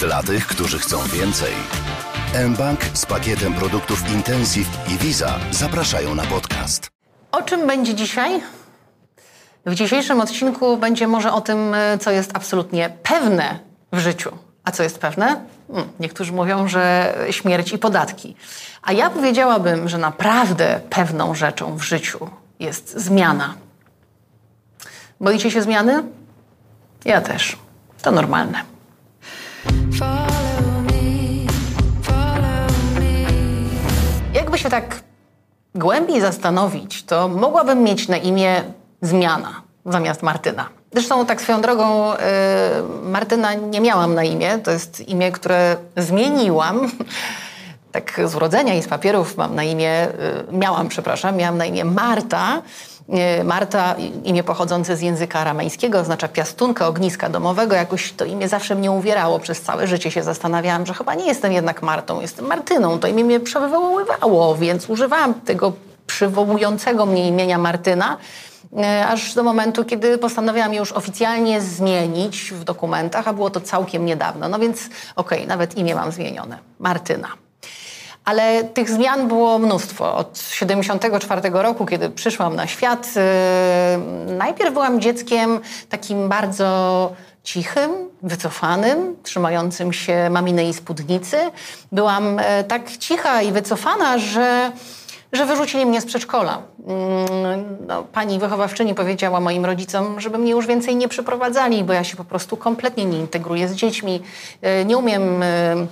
Dla tych, którzy chcą więcej. mBank z pakietem produktów Intensive i Visa zapraszają na podcast. O czym będzie dzisiaj? W dzisiejszym odcinku będzie może o tym, e, co jest absolutnie pewne w życiu. A co jest pewne? Hmm, niektórzy mówią, że śmierć i podatki. A ja powiedziałabym, że naprawdę pewną rzeczą w życiu jest zmiana. Boicie się zmiany? Ja też. To normalne. Jakby się tak głębiej zastanowić, to mogłabym mieć na imię Zmiana zamiast Martyna. Zresztą tak swoją drogą yy, Martyna nie miałam na imię. To jest imię, które zmieniłam. Tak z urodzenia i z papierów mam na imię, yy, miałam, przepraszam, miałam na imię Marta. Yy, Marta, imię pochodzące z języka aramejskiego, oznacza piastunka, ogniska domowego. Jakoś to imię zawsze mnie uwierało. Przez całe życie się zastanawiałam, że chyba nie jestem jednak Martą, jestem Martyną. To imię mnie przywoływało, więc używałam tego przywołującego mnie imienia Martyna E, aż do momentu, kiedy postanowiłam je już oficjalnie zmienić w dokumentach, a było to całkiem niedawno. No więc okej, okay, nawet imię mam zmienione. Martyna. Ale tych zmian było mnóstwo. Od 74 roku, kiedy przyszłam na świat, yy, najpierw byłam dzieckiem takim bardzo cichym, wycofanym, trzymającym się maminej spódnicy. Byłam yy, tak cicha i wycofana, że że wyrzucili mnie z przedszkola. Mm, no, pani wychowawczyni powiedziała moim rodzicom, żeby mnie już więcej nie przyprowadzali, bo ja się po prostu kompletnie nie integruję z dziećmi. E, nie umiem e,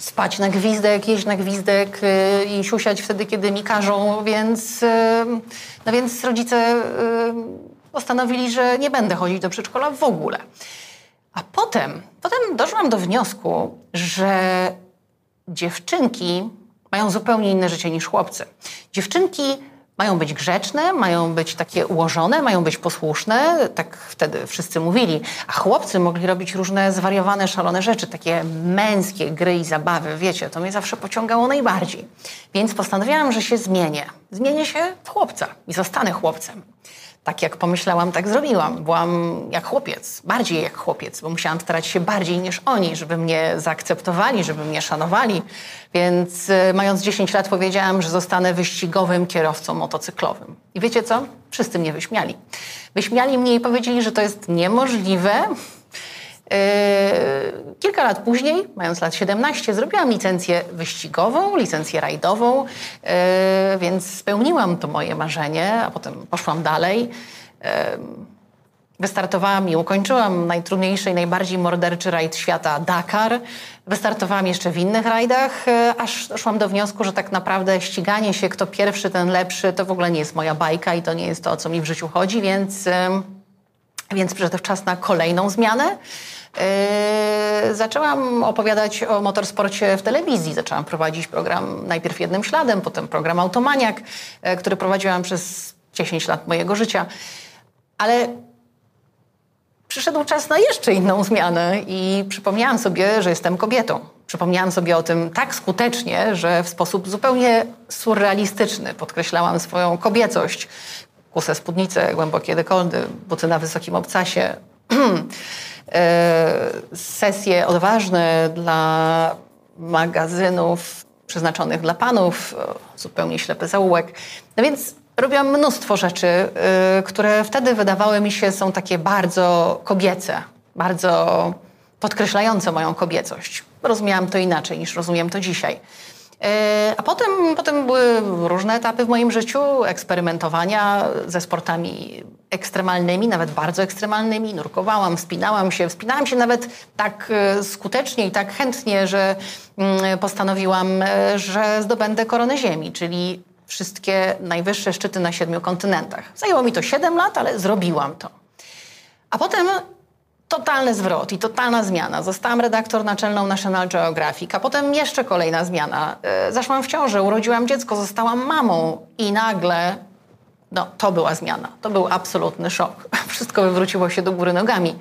spać na gwizdek, jeść na gwizdek e, i siusiać wtedy, kiedy mi każą, więc, no więc rodzice postanowili, że nie będę chodzić do przedszkola w ogóle. A potem, potem doszłam do wniosku, że dziewczynki mają zupełnie inne życie niż chłopcy. Dziewczynki mają być grzeczne, mają być takie ułożone, mają być posłuszne, tak wtedy wszyscy mówili, a chłopcy mogli robić różne zwariowane, szalone rzeczy, takie męskie gry i zabawy, wiecie, to mnie zawsze pociągało najbardziej. Więc postanowiłam, że się zmienię. Zmienię się w chłopca i zostanę chłopcem tak jak pomyślałam, tak zrobiłam. Byłam jak chłopiec, bardziej jak chłopiec, bo musiałam starać się bardziej niż oni, żeby mnie zaakceptowali, żeby mnie szanowali. Więc e, mając 10 lat powiedziałam, że zostanę wyścigowym kierowcą motocyklowym. I wiecie co? Wszyscy mnie wyśmiali. Wyśmiali mnie i powiedzieli, że to jest niemożliwe, kilka lat później, mając lat 17, zrobiłam licencję wyścigową, licencję rajdową, yy, więc spełniłam to moje marzenie, a potem poszłam dalej. Yy, wystartowałam i ukończyłam najtrudniejszy i najbardziej morderczy rajd świata Dakar. Wystartowałam jeszcze w innych rajdach, aż doszłam do wniosku, że tak naprawdę ściganie się, kto pierwszy, ten lepszy, to w ogóle nie jest moja bajka i to nie jest to, o co mi w życiu chodzi, więc, więc przyszedł czas na kolejną zmianę. Yy, zaczęłam opowiadać o motorsporcie w telewizji. Zaczęłam prowadzić program najpierw jednym śladem, potem program Automaniak, yy, który prowadziłam przez 10 lat mojego życia. Ale przyszedł czas na jeszcze inną zmianę i przypomniałam sobie, że jestem kobietą. Przypomniałam sobie o tym tak skutecznie, że w sposób zupełnie surrealistyczny podkreślałam swoją kobiecość. Kuse spódnice, głębokie dekoldy, buty na wysokim obcasie. E, sesje odważne dla magazynów przeznaczonych dla panów, zupełnie ślepy zaułek. No więc robiłam mnóstwo rzeczy, e, które wtedy wydawały mi się są takie bardzo kobiece, bardzo podkreślające moją kobiecość. Rozumiałam to inaczej niż rozumiem to dzisiaj. E, a potem, potem były różne etapy w moim życiu, eksperymentowania ze sportami ekstremalnymi, nawet bardzo ekstremalnymi. Nurkowałam, wspinałam się, wspinałam się nawet tak e, skutecznie i tak chętnie, że mm, postanowiłam, e, że zdobędę koronę Ziemi, czyli wszystkie najwyższe szczyty na siedmiu kontynentach. Zajęło mi to 7 lat, ale zrobiłam to. A potem totalny zwrot i totalna zmiana. Zostałam redaktor naczelną National Geographic, a potem jeszcze kolejna zmiana. E, zaszłam w ciążę, urodziłam dziecko, zostałam mamą i nagle no, to była zmiana. To był absolutny szok. Wszystko wywróciło się do góry nogami.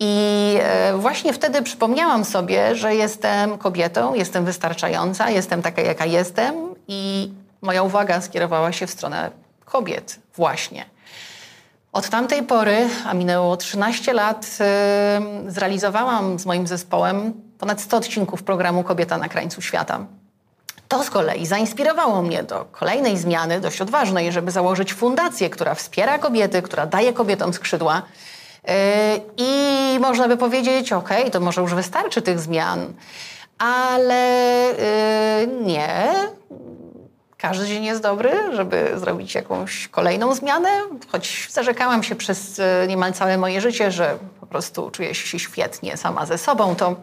I e, właśnie wtedy przypomniałam sobie, że jestem kobietą, jestem wystarczająca, jestem taka, jaka jestem, i moja uwaga skierowała się w stronę kobiet, właśnie. Od tamtej pory, a minęło 13 lat, zrealizowałam z moim zespołem ponad 100 odcinków programu Kobieta na krańcu świata. To z kolei zainspirowało mnie do kolejnej zmiany, dość odważnej, żeby założyć fundację, która wspiera kobiety, która daje kobietom skrzydła. Yy, I można by powiedzieć, ok, to może już wystarczy tych zmian, ale yy, nie. Każdy dzień jest dobry, żeby zrobić jakąś kolejną zmianę, choć zarzekałam się przez yy, niemal całe moje życie, że po prostu czuję się świetnie sama ze sobą, to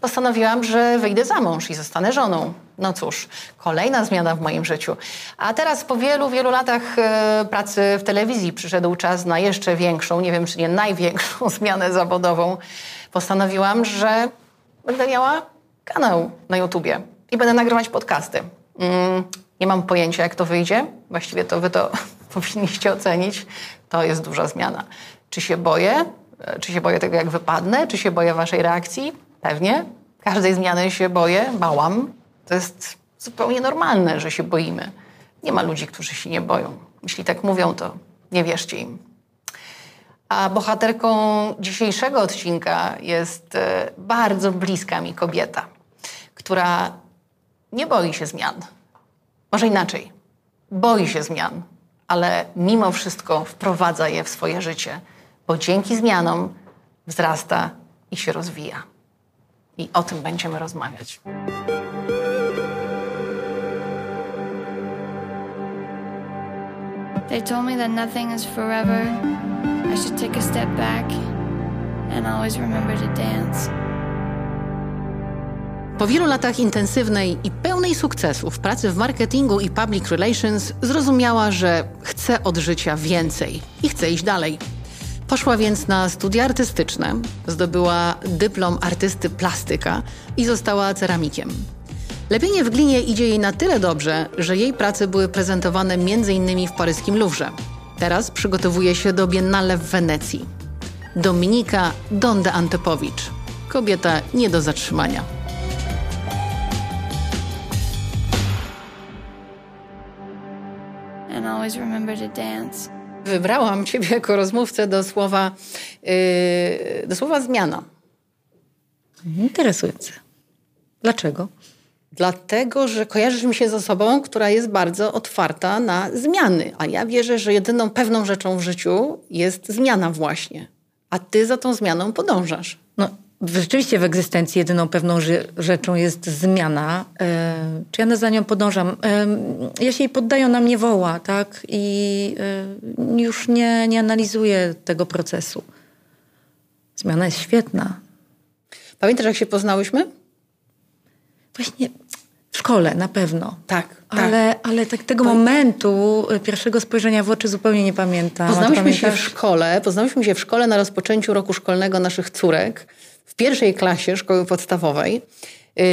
postanowiłam, że wyjdę za mąż i zostanę żoną. No cóż, kolejna zmiana w moim życiu. A teraz po wielu, wielu latach e, pracy w telewizji przyszedł czas na jeszcze większą, nie wiem czy nie największą zmianę zawodową. Postanowiłam, że będę miała kanał na YouTubie i będę nagrywać podcasty. Nie mam pojęcia, jak to wyjdzie. Właściwie to wy to powinniście ocenić. To jest duża zmiana. Czy się boję? E, czy się boję tego, jak wypadnę? Czy się boję waszej reakcji? Pewnie. Każdej zmiany się boję, bałam. To jest zupełnie normalne, że się boimy. Nie ma ludzi, którzy się nie boją. Jeśli tak mówią, to nie wierzcie im. A bohaterką dzisiejszego odcinka jest e, bardzo bliska mi kobieta, która nie boi się zmian. Może inaczej. Boi się zmian, ale mimo wszystko wprowadza je w swoje życie, bo dzięki zmianom wzrasta i się rozwija. I o tym będziemy rozmawiać. They told me that nothing is forever. I should take a step back and always remember to dance. Po wielu latach intensywnej i pełnej sukcesów pracy w marketingu i public relations zrozumiała, że chce od życia więcej i chce iść dalej. Poszła więc na studia artystyczne, zdobyła dyplom artysty plastyka i została ceramikiem. Lepienie w glinie idzie jej na tyle dobrze, że jej prace były prezentowane m.in. w paryskim Louvre. Teraz przygotowuje się do Biennale w Wenecji. Dominika Donde Antepowicz. Kobieta nie do zatrzymania. Always remember to dance. Wybrałam Ciebie jako rozmówcę do słowa, yy, do słowa zmiana. Interesujące. Dlaczego? Dlatego, że kojarzysz mi się z osobą, która jest bardzo otwarta na zmiany. A ja wierzę, że jedyną pewną rzeczą w życiu jest zmiana właśnie. A ty za tą zmianą podążasz. No, rzeczywiście w egzystencji jedyną pewną rzeczą jest zmiana. E, czy ja za nią podążam? E, ja się jej poddaję, ona mnie woła, tak? I e, już nie, nie analizuję tego procesu. Zmiana jest świetna. Pamiętasz, jak się poznałyśmy? Właśnie w szkole na pewno. Tak. Ale, tak. ale tak tego momentu, pierwszego spojrzenia w oczy zupełnie nie pamiętam. Poznałyśmy się w szkole, poznałyśmy się w szkole na rozpoczęciu roku szkolnego naszych córek w pierwszej klasie szkoły podstawowej. Yy,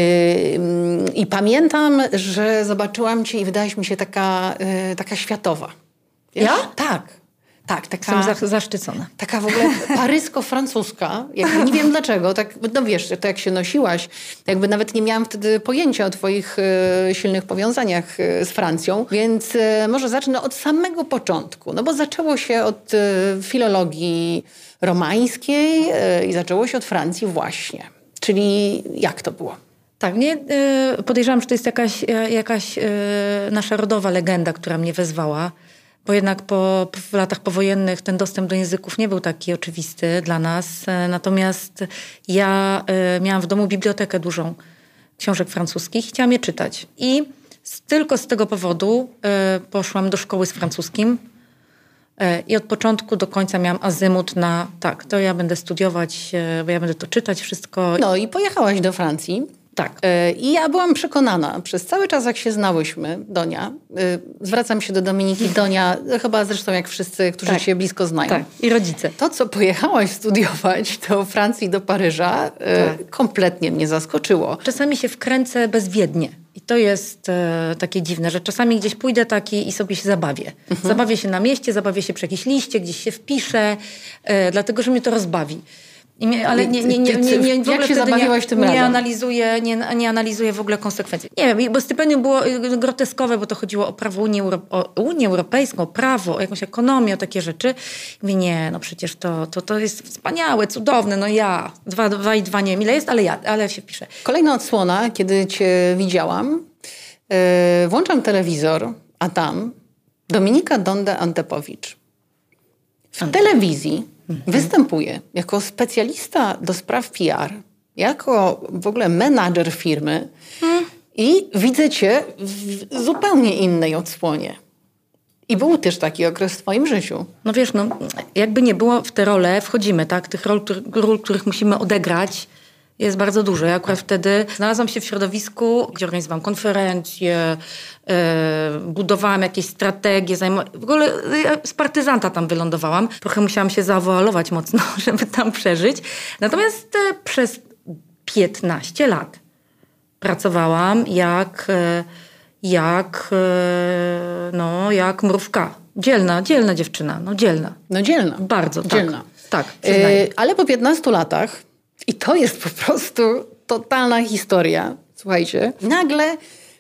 I pamiętam, że zobaczyłam cię i wydałaś mi się taka, yy, taka światowa. Wiesz? Ja? Tak. Tak, taka... Jestem zaszczycona. Taka w ogóle parysko-francuska. nie wiem dlaczego. Tak, no wiesz, to jak się nosiłaś, jakby nawet nie miałam wtedy pojęcia o twoich e, silnych powiązaniach e, z Francją, więc e, może zacznę od samego początku. No bo zaczęło się od filologii romańskiej i zaczęło się od Francji właśnie. Czyli jak to było? Tak, nie, e, podejrzewam, że to jest jakaś, jakaś nasza rodowa legenda, która mnie wezwała bo jednak po, w latach powojennych ten dostęp do języków nie był taki oczywisty dla nas. E, natomiast ja y, miałam w domu bibliotekę dużą książek francuskich i chciałam je czytać. I tylko z tego powodu y, poszłam do szkoły z francuskim i od początku do końca miałam azymut na tak, to ja będę studiować, bo ja będę to czytać wszystko. No i pojechałaś do Francji. Tak. E, I ja byłam przekonana przez cały czas, jak się znałyśmy, Donia, e, zwracam się do Dominiki Donia, chyba zresztą jak wszyscy, którzy tak. się blisko znają. Tak. I rodzice. To, co pojechałaś studiować do Francji, do Paryża, e, tak. kompletnie mnie zaskoczyło. Czasami się wkręcę bezwiednie. I to jest e, takie dziwne, że czasami gdzieś pójdę taki i sobie się zabawię. Mhm. Zabawię się na mieście, zabawię się przy jakiejś liście, gdzieś się wpiszę, e, dlatego że mnie to rozbawi. I ale nie, nie, nie, nie, nie, w ogóle się zabawiłaś nie, tym nie razem? analizuję, nie, nie analizuję w ogóle konsekwencji. Nie wiem, bo stypendium było y, groteskowe, bo to chodziło o prawo Unii, Euro, o Unię Europejską, o prawo, o jakąś ekonomię, o takie rzeczy. Mówię, nie, no przecież to, to, to jest wspaniałe, cudowne, no ja, dwa, dwa i dwa, nie wiem ile jest, ale ja, ale się piszę. Kolejna odsłona, kiedy cię widziałam, yy, włączam telewizor, a tam Dominika Donda-Antepowicz w telewizji występuje jako specjalista do spraw PR, jako w ogóle menadżer firmy i widzę cię w zupełnie innej odsłonie. I był też taki okres w twoim życiu. No wiesz, no jakby nie było w te role, wchodzimy, tak? Tych ról, ról, których musimy odegrać jest bardzo dużo. Ja akurat wtedy znalazłam się w środowisku, gdzie organizowałam konferencje, e, budowałam jakieś strategie, zajmo... w ogóle ja z partyzanta tam wylądowałam. Trochę musiałam się zawoalować mocno, żeby tam przeżyć. Natomiast e, przez 15 lat pracowałam jak, e, jak, e, no, jak mrówka. Dzielna, dzielna dziewczyna, no dzielna. No dzielna. Bardzo, tak. dzielna. Tak, przyznaję. Yy, ale po 15 latach, i to jest po prostu totalna historia, słuchajcie, nagle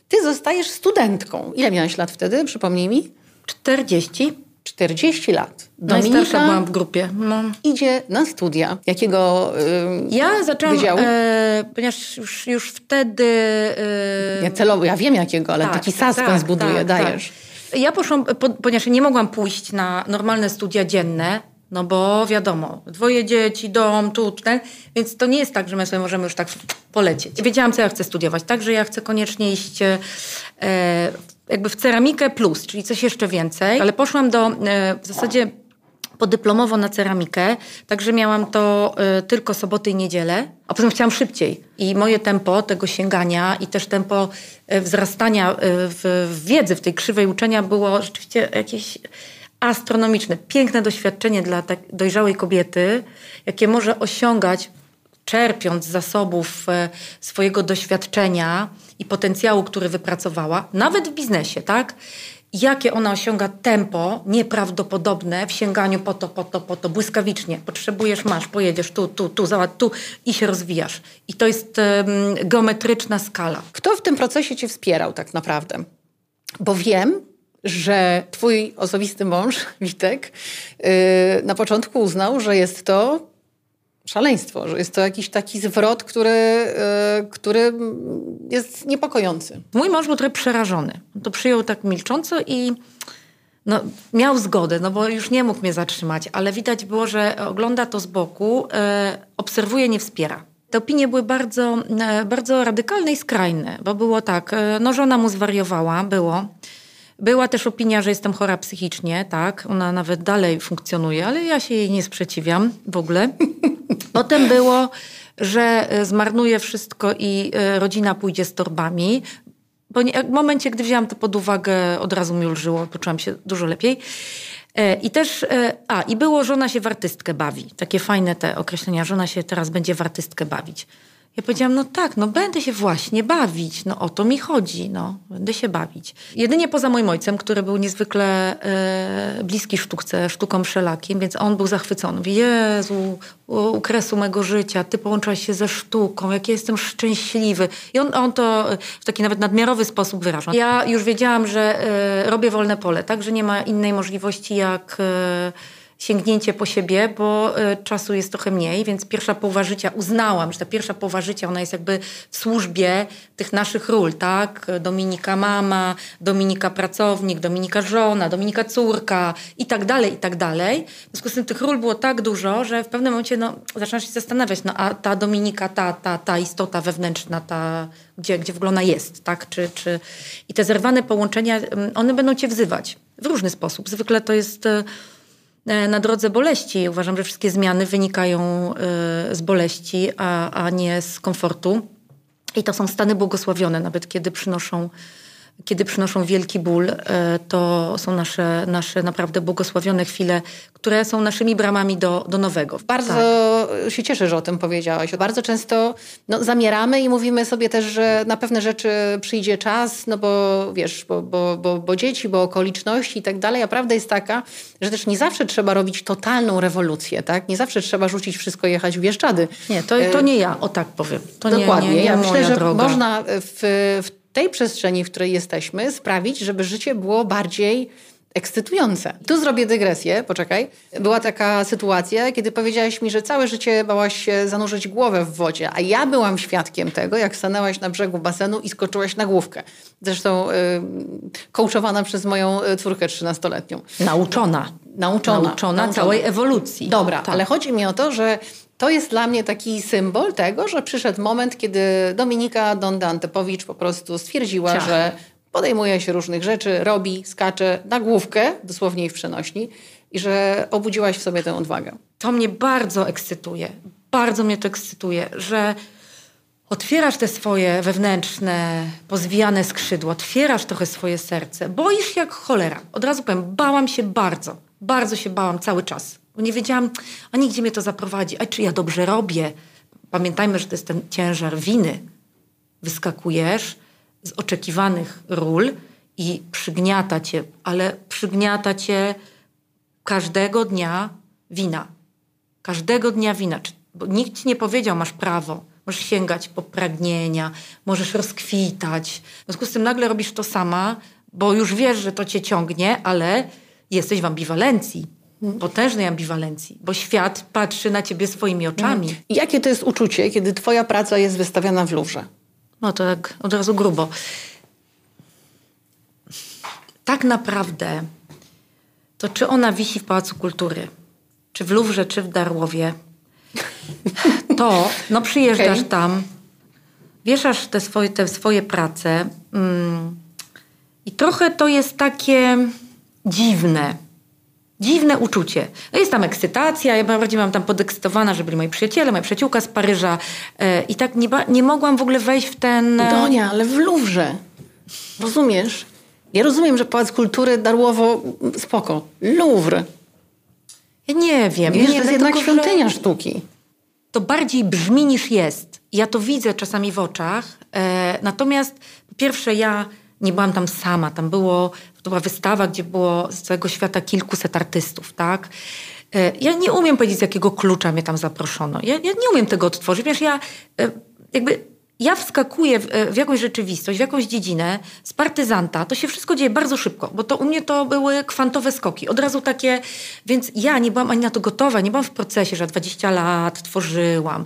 ty zostajesz studentką. Ile miałaś lat wtedy, przypomnij mi? 40. 40 lat. Najstarsza Dominika byłam w grupie. No. idzie na studia. Jakiego yy, Ja zaczęłam, wydziału? e, ponieważ już, już wtedy... E, Ja celowo, ja wiem jakiego, ale tak, taki suspens tak, buduję, tak, dajesz. tak. Ja poszłam, po, ponieważ nie mogłam pójść na normalne studia dzienne, no bo wiadomo, dwoje dzieci, dom, tu, ten, więc to nie jest tak, że my sobie możemy już tak polecieć. Wiedziałam, co ja chcę studiować, tak, że ja chcę koniecznie iść e, jakby w ceramikę plus, czyli coś jeszcze więcej, ale poszłam do e, w zasadzie podyplomowo na ceramikę, także miałam to y, tylko soboty i niedzielę, a potem chciałam szybciej. I moje tempo tego sięgania i też tempo y, wzrastania y, w, w wiedzy, w tej krzywej uczenia było rzeczywiście jakieś astronomiczne. Piękne doświadczenie dla tak dojrzałej kobiety, jakie może osiągać czerpiąc z zasobów e, swojego doświadczenia i potencjału, który wypracowała, nawet w biznesie, tak? Jakie ona osiąga tempo nieprawdopodobne w sięganiu po to, po to, po to, błyskawicznie. Potrzebujesz, masz, pojedziesz tu, tu, tu, załatw tu i się rozwijasz. I to jest um, geometryczna skala. Kto w tym procesie cię wspierał tak naprawdę? Bo wiem, że twój osobisty mąż, Witek, yy, na początku uznał, że jest to szaleństwo, że jest to jakiś taki zwrot, który, yy, który jest niepokojący. Mój mąż był trochę przerażony. To przyjął tak milcząco i no, miał zgodę, no bo już nie mógł mnie zatrzymać, ale widać było, że ogląda to z boku, e, obserwuje, nie wspiera. Te opinie były bardzo, e, bardzo radykalne i skrajne, bo było tak, e, no żona mu zwariowała, było. Była też opinia, że jestem chora psychicznie, tak, ona nawet dalej funkcjonuje, ale ja się jej nie sprzeciwiam w ogóle. Potem było, że zmarnuje wszystko i rodzina pójdzie z torbami, bo w momencie, gdy wzięłam to pod uwagę, od razu mi ulżyło, poczułam się dużo lepiej. E, I też, e, a i było, żona się w artystkę bawi. Takie fajne te określenia, żona się teraz będzie w artystkę bawić. Ja powiedziałam, no tak, no będę się właśnie bawić, no o to mi chodzi, no będę się bawić. Jedynie poza moim ojcem, który był niezwykle e, bliski sztuce, sztukom wszelakim, więc on był zachwycony. Mówi, Jezu, u kresu mego życia, ty połączyłaś się ze sztuką, jak ja jestem szczęśliwy. I on, on to w taki nawet nadmiarowy sposób wyrażał. Ja już wiedziałam, że e, robię wolne pole, tak, że nie ma innej możliwości jak... E, sięgnięcie po siebie, bo y, czasu jest trochę mniej, więc pierwsza połowa życia uznałam, że ta pierwsza połowa życia ona jest jakby w służbie tych naszych ról, tak? Dominika mama, Dominika pracownik, Dominika żona, Dominika córka i tak dalej, i tak dalej. W związku z tym tych ról było tak dużo, że w pewnym momencie no, zaczynasz się zastanawiać, no a ta Dominika, ta, ta, ta istota wewnętrzna, ta, gdzie, gdzie w ogóle ona jest, tak? Czy, czy... I te zerwane połączenia, one będą cię wzywać w różny sposób. Zwykle to jest na drodze boleści. Uważam, że wszystkie zmiany wynikają z boleści, a, a nie z komfortu. I to są stany błogosławione, nawet kiedy przynoszą kiedy przynoszą wielki ból, e, to są nasze, nasze naprawdę błogosławione chwile, które są naszymi bramami do, do nowego. Bardzo tak. się cieszę, że o tym powiedziałaś. Bardzo często no, zamieramy i mówimy sobie też, że na pewne rzeczy przyjdzie czas, no bo wiesz, bo, bo, bo, bo dzieci, bo okoliczności i tak dalej, a prawda jest taka, że też nie zawsze trzeba robić totalną rewolucję, tak? Nie zawsze trzeba rzucić wszystko i jechać w Bieszczady. Nie, to, to nie ja, o tak powiem. To Dokładnie. Nie, nie, nie ja myślę, że droga. można w, w tej przestrzeni, w której jesteśmy, sprawić, żeby życie było bardziej ekscytujące. Tu zrobię dygresję, poczekaj. Była taka sytuacja, kiedy powiedziałaś mi, że całe życie bałaś się zanurzyć głowę w wodzie, a ja byłam świadkiem tego, jak stanęłaś na brzegu basenu i skoczyłaś na główkę. Zresztą yy, przez moją y, córkę trzynastoletnią. Nauczona. Nauczona. Nauczona, całej ewolucji. Dobra, tak. ale chodzi mi o to, że to jest dla mnie taki symbol tego, że przyszedł moment, kiedy Dominika Donda Antepowicz po prostu stwierdziła, Ciach. że podejmuje się różnych rzeczy, robi, skacze na główkę, dosłownie w przenośni, i że obudziłaś w sobie tę odwagę. To mnie bardzo ekscytuje. Bardzo mnie to ekscytuje, że otwierasz te swoje wewnętrzne, pozwijane skrzydła, otwierasz trochę swoje serce. Boisz jak cholera. Od razu powiem, bałam się bardzo. Bardzo się bałam cały czas. Bo nie wiedziałam ani gdzie mnie to zaprowadzi, a czy ja dobrze robię. Pamiętajmy, że to jest ten ciężar winy. Wyskakujesz z oczekiwanych ról i przygniata cię, ale przygniata cię każdego dnia wina. Każdego dnia wina. Bo nikt ci nie powiedział, masz prawo. Możesz sięgać po pragnienia, możesz rozkwitać. W związku z tym nagle robisz to sama, bo już wiesz, że to cię ciągnie, ale jesteś w ambiwalencji potężnej ambiwalencji, bo świat patrzy na ciebie swoimi oczami. Mhm. I jakie to jest uczucie, kiedy twoja praca jest wystawiana w Luwrze? No to tak od razu grubo. Tak naprawdę to czy ona wisi w Pałacu Kultury, czy w Luwrze, czy w Darłowie, to no przyjeżdżasz okay. tam, wieszasz te swoje, te swoje prace mm, i trochę to jest takie dziwne Dziwne uczucie. No jest tam ekscytacja, ja bardziej mam tam podekscytowana, że byli moi przyjaciele, moja przyjaciółka z Paryża e, i tak nie, nie mogłam w ogóle wejść w ten... E, Donia, ale w Luwrze. Rozumiesz? Ja rozumiem, że Pałac Kultury Darłowo spoko. Louvre. Ja nie wiem. Wiesz, nie, to jest jednak świątynia sztuki. To bardziej brzmi niż jest. Ja to widzę czasami w oczach. E, natomiast po pierwsze ja nie byłam tam sama. Tam było, to była wystawa, gdzie było z całego świata kilkuset artystów, tak? E, ja nie umiem powiedzieć, z jakiego klucza mnie tam zaproszono. Ja, ja nie umiem tego odtworzyć. Wiesz, ja e, jakby ja wskakuję w, e, w, jakąś rzeczywistość, w jakąś dziedzinę z partyzanta, to się wszystko dzieje bardzo szybko, bo to u mnie to były kwantowe skoki. Od razu takie, więc ja nie byłam ani na to gotowa, nie byłam w procesie, że 20 lat tworzyłam.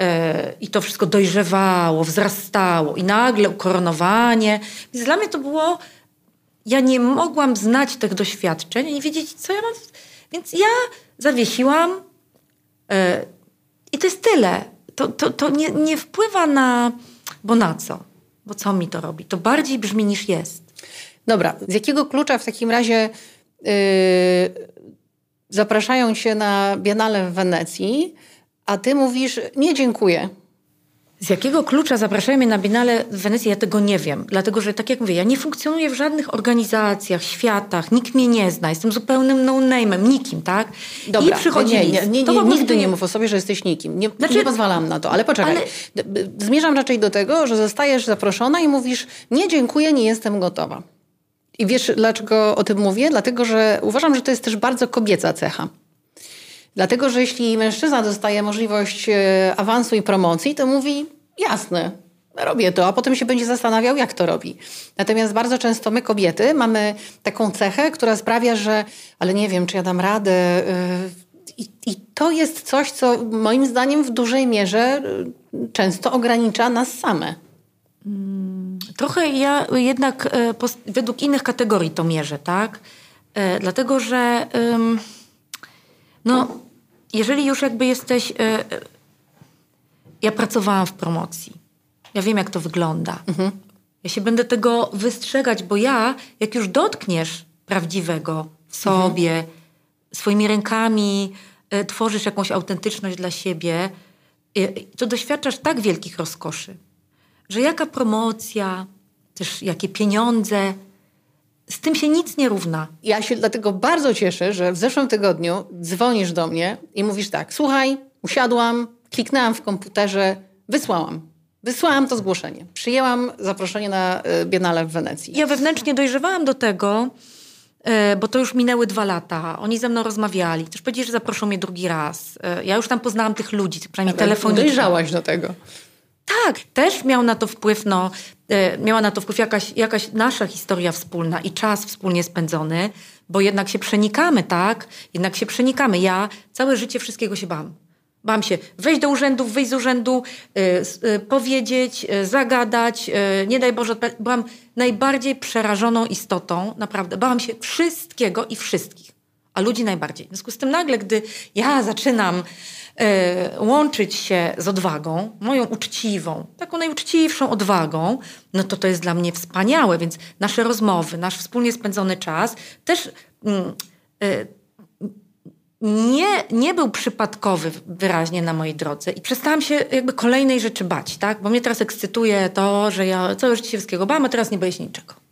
E, i to wszystko dojrzewało, wzrastało i nagle ukoronowanie. Więc dla mnie to było, ja nie mogłam znać tych doświadczeń i wiedzieć, co ja mam. Więc ja zawiesiłam e, i to jest tyle. To, to, to nie, nie wpływa na, bo na co? Bo co mi to robi? To bardziej brzmi niż jest. Dobra, z jakiego klucza w takim razie yy, zapraszają się na Biennale w Wenecji? a ty mówisz, nie dziękuję. Z jakiego klucza zapraszają mnie na Biennale w Wenecji, ja tego nie wiem. Dlatego, że tak jak mówię, ja nie funkcjonuję w żadnych organizacjach, światach, nikt mnie nie zna, jestem zupełnym no-name'em, nikim, tak? Dobra, I przychodzi nie, nie, nie, nie nigdy nie mów o sobie, że jesteś nikim. Nie, znaczy, nie pozwalam na to, ale poczekaj. Ale... Zmierzam raczej do tego, że zostajesz zaproszona i mówisz, nie dziękuję, nie jestem gotowa. I wiesz, dlaczego o tym mówię? Dlatego, że uważam, że to jest też bardzo kobieca cecha. Dlatego, że jeśli mężczyzna dostaje możliwość e, awansu i promocji, to mówi jasne, robię to, a potem się będzie zastanawiał, jak to robi. Natomiast bardzo często my, kobiety, mamy taką cechę, która sprawia, że ale nie wiem, czy ja dam radę. E, I, i to jest coś, co moim zdaniem w dużej mierze e, często ogranicza nas same. Mm, trochę ja jednak według innych kategorii to mierzę, tak? Dlatego, że no, jeżeli już jakby jesteś. E, e, ja pracowałam w promocji. Ja wiem, jak to wygląda. Mhm. Ja się będę tego wystrzegać, bo ja, jak już dotkniesz prawdziwego w sobie, mhm. swoimi rękami e, tworzysz jakąś autentyczność dla siebie, to doświadczasz tak wielkich rozkoszy, że jaka promocja, też jakie pieniądze. Z tym się nic nie równa. Ja się dlatego bardzo cieszę, że w zeszłym tygodniu dzwonisz do mnie i mówisz tak, słuchaj, usiadłam, kliknęłam w komputerze, wysłałam. Wysłałam to zgłoszenie. Przyjęłam zaproszenie na y, Biennale w Wenecji. Ja wewnętrznie dojrzewałam do tego, e, bo to już minęły dwa lata. Oni ze mną rozmawiali. Też powiedzieli, że zaproszą mnie drugi raz. E, Ja już tam poznałam tych ludzi, przynajmniej telefonicznie. Dojrzałaś do tego. Tak, też miał na to wpływ, no, miała na to wpływ jakaś, jakaś nasza historia wspólna i czas wspólnie spędzony, bo jednak się przenikamy, tak? Jednak się przenikamy. Ja całe życie wszystkiego się bałam. Bałam się wejść do urzędu, wyjść z urzędu, e, s- e, powiedzieć, e, zagadać, e, nie daj Boże, byłam najbardziej przerażoną istotą, naprawdę. Bałam się wszystkiego i wszystkich, a ludzi najbardziej. W związku z tym nagle, gdy ja zaczynam e, łączyć się z odwagą, moją uczciwą, taką najuczciwszą odwagą, no to to jest dla mnie wspaniałe, więc nasze rozmowy, nasz wspólnie spędzony czas też mm, e, nie, nie był przypadkowy wyraźnie na mojej drodze i przestałam się jakby kolejnej rzeczy bać, tak? Bo mnie teraz ekscytuje to, że ja całe życie się wszystkiego bałam, a teraz nie boję się niczego.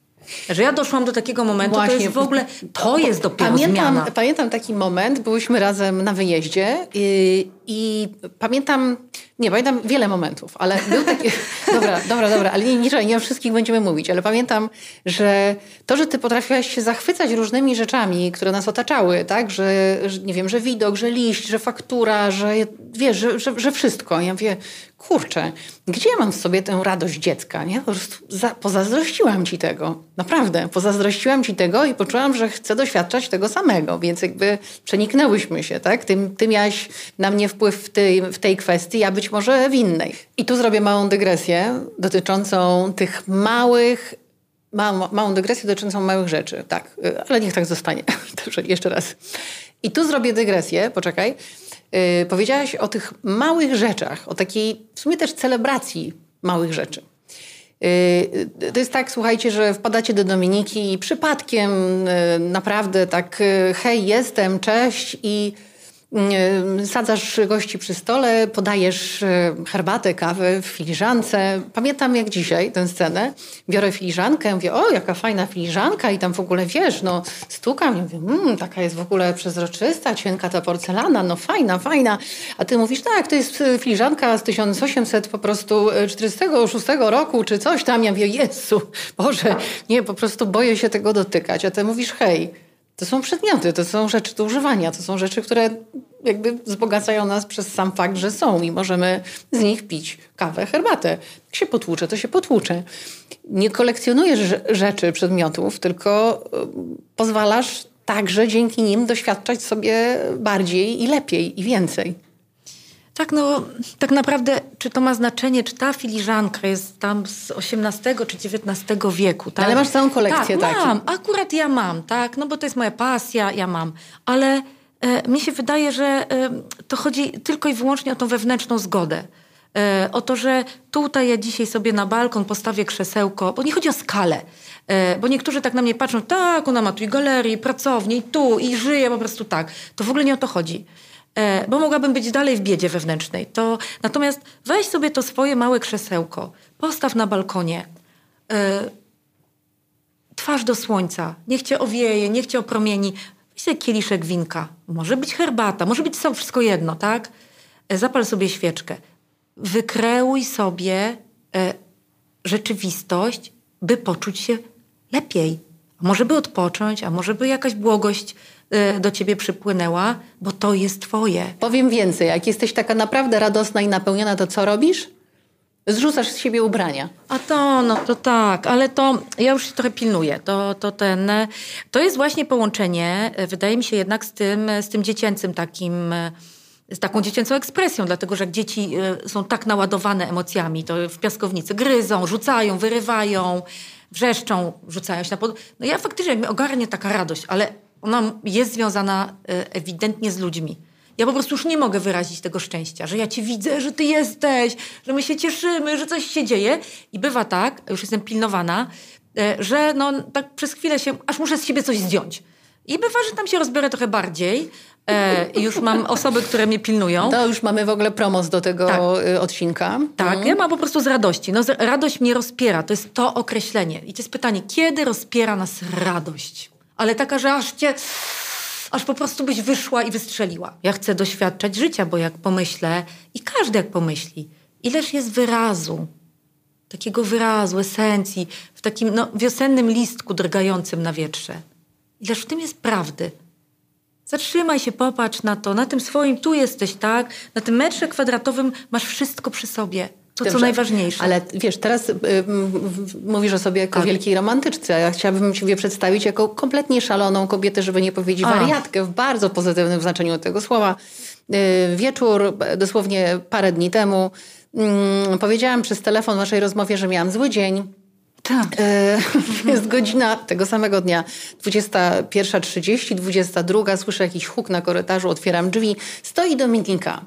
Że ja doszłam do takiego momentu, to jest w ogóle, to jest dopiero pamiętam, zmiana. Pamiętam taki moment, byłyśmy razem na wyjeździe i, i pamiętam, nie pamiętam wiele momentów, ale był taki, dobra, dobra, dobra, ale nie, nie, nie o wszystkich będziemy mówić, ale pamiętam, że to, że ty potrafiłaś się zachwycać różnymi rzeczami, które nas otaczały, tak, że, że nie wiem, że widok, że liść, że faktura, że wiesz, że, że, że wszystko. Ja mówię, kurczę, gdzie ja mam w sobie tę radość dziecka, nie? Po prostu za, pozazdrościłam ci tego. Naprawdę, pozazdrościłam ci tego i poczułam, że chcę doświadczać tego samego, więc jakby przeniknęłyśmy się, tak? Ty, ty miałaś na mnie wpływ w tej, w tej kwestii, ja być może w innej. I tu zrobię małą dygresję dotyczącą tych małych Małą, małą dygresję dotyczącą małych rzeczy, tak, y, ale niech tak zostanie. Jeszcze raz. I tu zrobię dygresję, poczekaj. Yy, powiedziałaś o tych małych rzeczach, o takiej w sumie też celebracji małych rzeczy. Yy, To jest tak, słuchajcie, że wpadacie do Dominiki i przypadkiem yy, naprawdę tak, hej, jestem, cześć i sadzasz gości przy stole, podajesz yy, herbatę, kawę w filiżance. Pamiętam jak dzisiaj tę scenę. Biorę filiżankę, mówię, o, jaka fajna filiżanka i tam w ogóle, wiesz, no stukam i mówię, mmm, taka jest w ogóle przezroczysta, cienka ta porcelana, no fajna, fajna. A ty mówisz, tak, to jest y, filiżanka z 1800 po prostu y, 46 roku, czy coś tam. Ja mówię, Jezu, Boże, nie, po prostu boję się tego dotykać. A ty mówisz, hej, to są przedmioty, to są rzeczy do używania, to są rzeczy, które jakby wzbogacają nas przez sam fakt, że są i możemy z nich pić kawę, herbatę. Jak się potłucze, to się potłucze. Nie kolekcjonujesz rze- rzeczy, przedmiotów, tylko y, pozwalasz także dzięki nim doświadczać sobie bardziej i lepiej i więcej. Tak, no tak naprawdę, czy to ma znaczenie, czy ta filiżanka jest tam z XVIII czy XIX wieku, tak? Ale masz całą kolekcję tak, takich. mam, akurat ja mam, tak, no bo to jest moja pasja, ja mam, ale e, mi się wydaje, że e, to chodzi tylko i wyłącznie o tą wewnętrzną zgodę. E, o to, że tutaj ja dzisiaj sobie na balkon postawię krzesełko, bo nie chodzi o skalę. E, bo niektórzy tak na mnie patrzą, tak, ona ma tu i galerię, i pracownię, i tu, i żyje po prostu tak. To w ogóle nie o to chodzi. E, bo mogłabym być dalej w biedzie wewnętrznej. To, natomiast weź sobie to swoje małe krzesełko, postaw na balkonie, e, twarz do słońca, niech cię owieje, niech cię opromieni. Weź sobie kieliszek winka, może być herbata, może być sok, wszystko jedno, tak? E, zapal sobie świeczkę. Wykreuj sobie rzeczywistość, by poczuć się lepiej. A może by odpocząć, a może by jakaś błogość do ciebie przypłynęła, bo to jest twoje. Powiem więcej, jak jesteś taka naprawdę radosna i napełniona, to co robisz? Zrzucasz z siebie ubrania. A to, no to tak, ale to ja już się trochę pilnuję. To, to ten, e, to jest właśnie połączenie, e, wydaje mi się jednak z tym, e, z tym dziecięcym takim, z taką dziecięcą ekspresją, dlatego że jak dzieci są tak naładowane emocjami, to w piaskownicy gryzą, rzucają, wyrywają, wrzeszczą, rzucają się na pod... No ja faktycznie mnie ogarnie taka radość, ale ona jest związana e, ewidentnie z ludźmi. Ja po prostu już nie mogę wyrazić tego szczęścia, że ja cię widzę, że ty jesteś, że my się cieszymy, że coś się dzieje. I bywa tak, już jestem pilnowana, e, że no, tak przez chwilę się, aż muszę z siebie coś zdjąć. I bywa, że tam się rozbiorę trochę bardziej. E, już mam osoby, które mnie pilnują. To już mamy w ogóle promos do tego tak. Y, odcinka. Tak, mhm. ja mam po prostu z radości. No, radość mnie rozpiera, to jest to określenie. I to jest pytanie, kiedy rozpiera nas radość? Ale taka, że aż cię aż po prostu byś wyszła i wystrzeliła. Ja chcę doświadczać życia, bo jak pomyślę, i każdy jak pomyśli, ileż jest wyrazu, takiego wyrazu, esencji, w takim no, wiosennym listku drgającym na wietrze. Ileż w tym jest prawdy. Zatrzymaj się, popatrz na to, na tym swoim, tu jesteś, tak? Na tym metrze kwadratowym masz wszystko przy sobie. To, co najważniejsze. Ale wiesz, teraz y, mówisz o sobie jako tak. wielkiej romantyczce, a ja chciałabym Ciebie przedstawić jako kompletnie szaloną kobietę, żeby nie powiedzieć a. wariatkę w bardzo pozytywnym znaczeniu tego słowa. Y, wieczór, dosłownie parę dni temu, y, powiedziałam przez telefon w naszej rozmowie, że miałam zły dzień. Tak. E, jest godzina tego samego dnia 21.30, 22. Słyszę jakiś huk na korytarzu, otwieram drzwi. Stoi Dominika.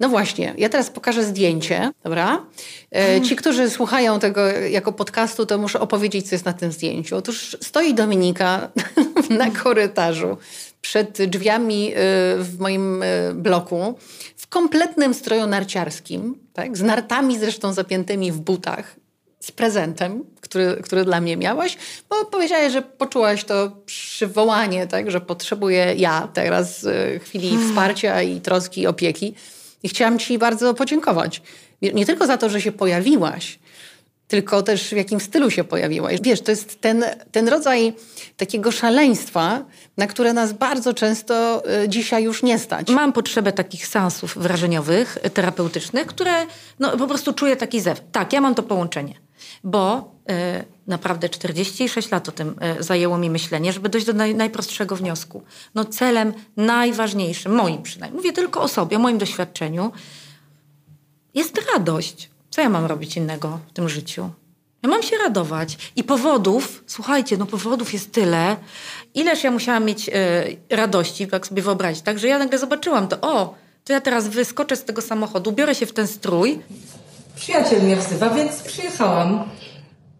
No właśnie, ja teraz pokażę zdjęcie, dobra? E, ci, którzy słuchają tego jako podcastu, to muszę opowiedzieć, co jest na tym zdjęciu. Otóż stoi Dominika na korytarzu przed drzwiami e, w moim e, bloku w kompletnym stroju narciarskim, tak? z nartami zresztą zapiętymi w butach, z prezentem, który, który dla mnie miałaś, bo powiedziałaś, że poczułaś to przywołanie, tak, że potrzebuję ja teraz chwili hmm. wsparcia i troski opieki. I chciałam Ci bardzo podziękować. Nie tylko za to, że się pojawiłaś, tylko też w jakim stylu się pojawiłaś. Wiesz, to jest ten, ten rodzaj takiego szaleństwa, na które nas bardzo często y, dzisiaj już nie stać. Mam potrzebę takich seansów wrażeniowych, terapeutycznych, które no, po prostu czuję taki zew. Tak, ja mam to połączenie, bo y, naprawdę 46 lat o tym y, zajęło mi myślenie, żeby dojść do naj, najprostszego wniosku. No celem najważniejszym, moim przynajmniej, mówię tylko o sobie, o moim doświadczeniu, jest radość. Co ja mam robić innego w tym życiu? Ja mam się radować. I powodów, słuchajcie, no powodów jest tyle. Ileż ja musiałam mieć y, radości, jak sobie wyobrazić, tak? Że ja nagle zobaczyłam to, o, to ja teraz wyskoczę z tego samochodu, biorę się w ten strój. Przyjaciel mnie wzywa, więc przyjechałam.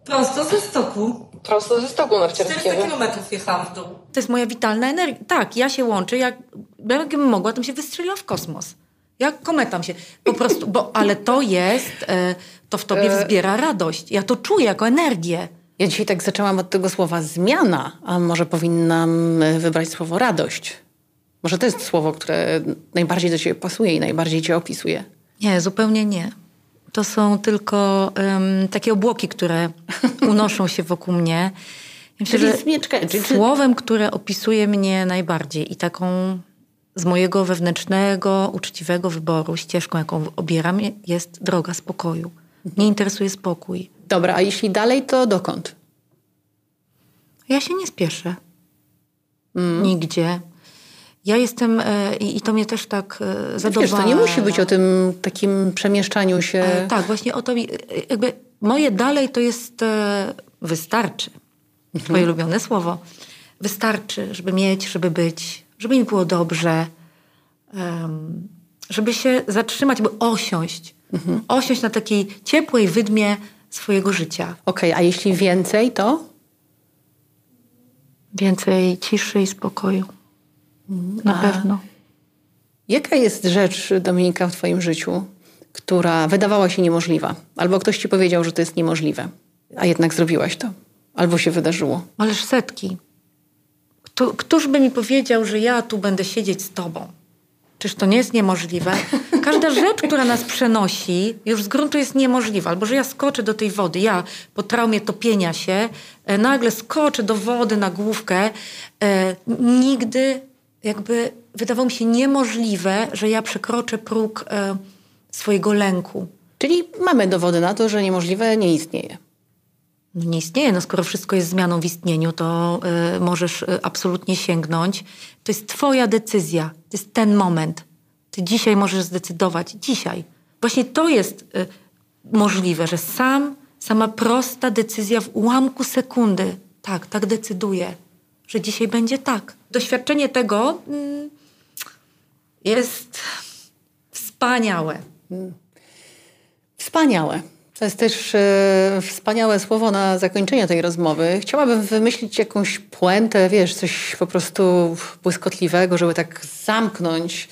Prosto ze stoku. Prosto ze stoku narciarskiego. 400 kilometrów jechałam w dół. To jest moja witalna energia. Tak, ja się łączę, jak, jakbym mogła, to bym się wystrzeliła w kosmos. Jak kometam się. Po prostu, bo, ale to jest, e, to w tobie e, wzbiera radość. Ja to czuję jako energię. Ja dzisiaj tak zaczęłam od tego słowa zmiana, a może powinnam e, wybrać słowo radość. Może to jest słowo, które najbardziej do ciebie pasuje i najbardziej cię opisuje. Nie, zupełnie nie. To są tylko um, takie obłoki, które unoszą się wokół mnie. Myślę, czyli, że czekaj, czy, słowem, które opisuje mnie najbardziej i taką z mojego wewnętrznego, uczciwego wyboru, ścieżką, jaką obieram, jest droga spokoju. Mnie interesuje spokój. Dobra, a jeśli dalej, to dokąd? Ja się nie spieszę. Mm. Nigdzie. Ja jestem, e, i to mnie też tak e, zadowala. Wiesz, to nie musi być o tym takim przemieszczaniu się. E, tak, właśnie o to mi, jakby moje dalej to jest wystarczy. Mhm. Twoje ulubione słowo. Wystarczy, żeby mieć, żeby być, żeby mi było dobrze, żeby się zatrzymać, by osiąść. Mhm. Osiąść na takiej ciepłej wydmie swojego życia. Okej, okay, a jeśli więcej, to? Więcej ciszy i spokoju. Na A pewno. Jaka jest rzecz, Dominika, w Twoim życiu, która wydawała się niemożliwa? Albo ktoś Ci powiedział, że to jest niemożliwe, a jednak zrobiłaś to? Albo się wydarzyło? Ależ setki. Kto, któż by mi powiedział, że ja tu będę siedzieć z Tobą? Czyż to nie jest niemożliwe? Każda rzecz, która nas przenosi, już z gruntu jest niemożliwa. Albo że ja skoczę do tej wody, ja po traumie topienia się, e, nagle skoczę do wody na główkę. E, nigdy jakby wydawało mi się niemożliwe, że ja przekroczę próg e, swojego lęku. Czyli mamy dowody na to, że niemożliwe nie istnieje. No nie istnieje. No skoro wszystko jest zmianą w istnieniu, to y, możesz y, absolutnie sięgnąć. To jest twoja decyzja. To jest ten moment. Ty dzisiaj możesz zdecydować. Dzisiaj. Właśnie to jest y, możliwe, że sam, sama prosta decyzja w ułamku sekundy. Tak, tak decyduje, że dzisiaj będzie tak. Doświadczenie tego mm, jest wspaniałe. Wspaniałe. To jest też e, wspaniałe słowo na zakończenie tej rozmowy. Chciałabym wymyślić jakąś puentę, wiesz, coś po prostu błyskotliwego, żeby tak zamknąć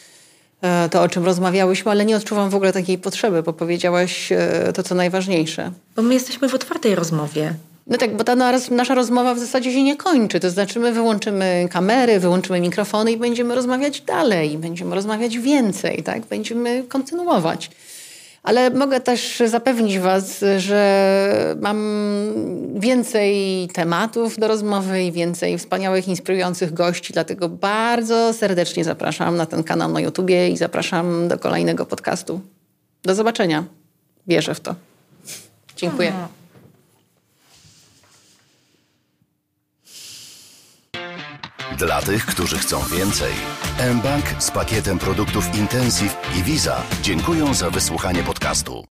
e, to, o czym rozmawiałyśmy, ale nie odczuwam w ogóle takiej potrzeby, bo powiedziałaś e, to, co najważniejsze. Bo my jesteśmy w otwartej rozmowie. No tak, bo ta nas- nasza rozmowa w zasadzie się nie kończy. To znaczy my wyłączymy kamery, wyłączymy mikrofony i będziemy rozmawiać dalej, będziemy rozmawiać więcej, tak? Będziemy kontynuować. Ale mogę też zapewnić Was, że mam więcej tematów do rozmowy i więcej wspaniałych, inspirujących gości, dlatego bardzo serdecznie zapraszam na ten kanał na YouTubie i zapraszam do kolejnego podcastu. Do zobaczenia. Wierzę w to. Dziękuję. Dla tych, którzy chcą więcej, mBank z pakietem produktów Intensive i Visa dziękują za wysłuchanie podcastu.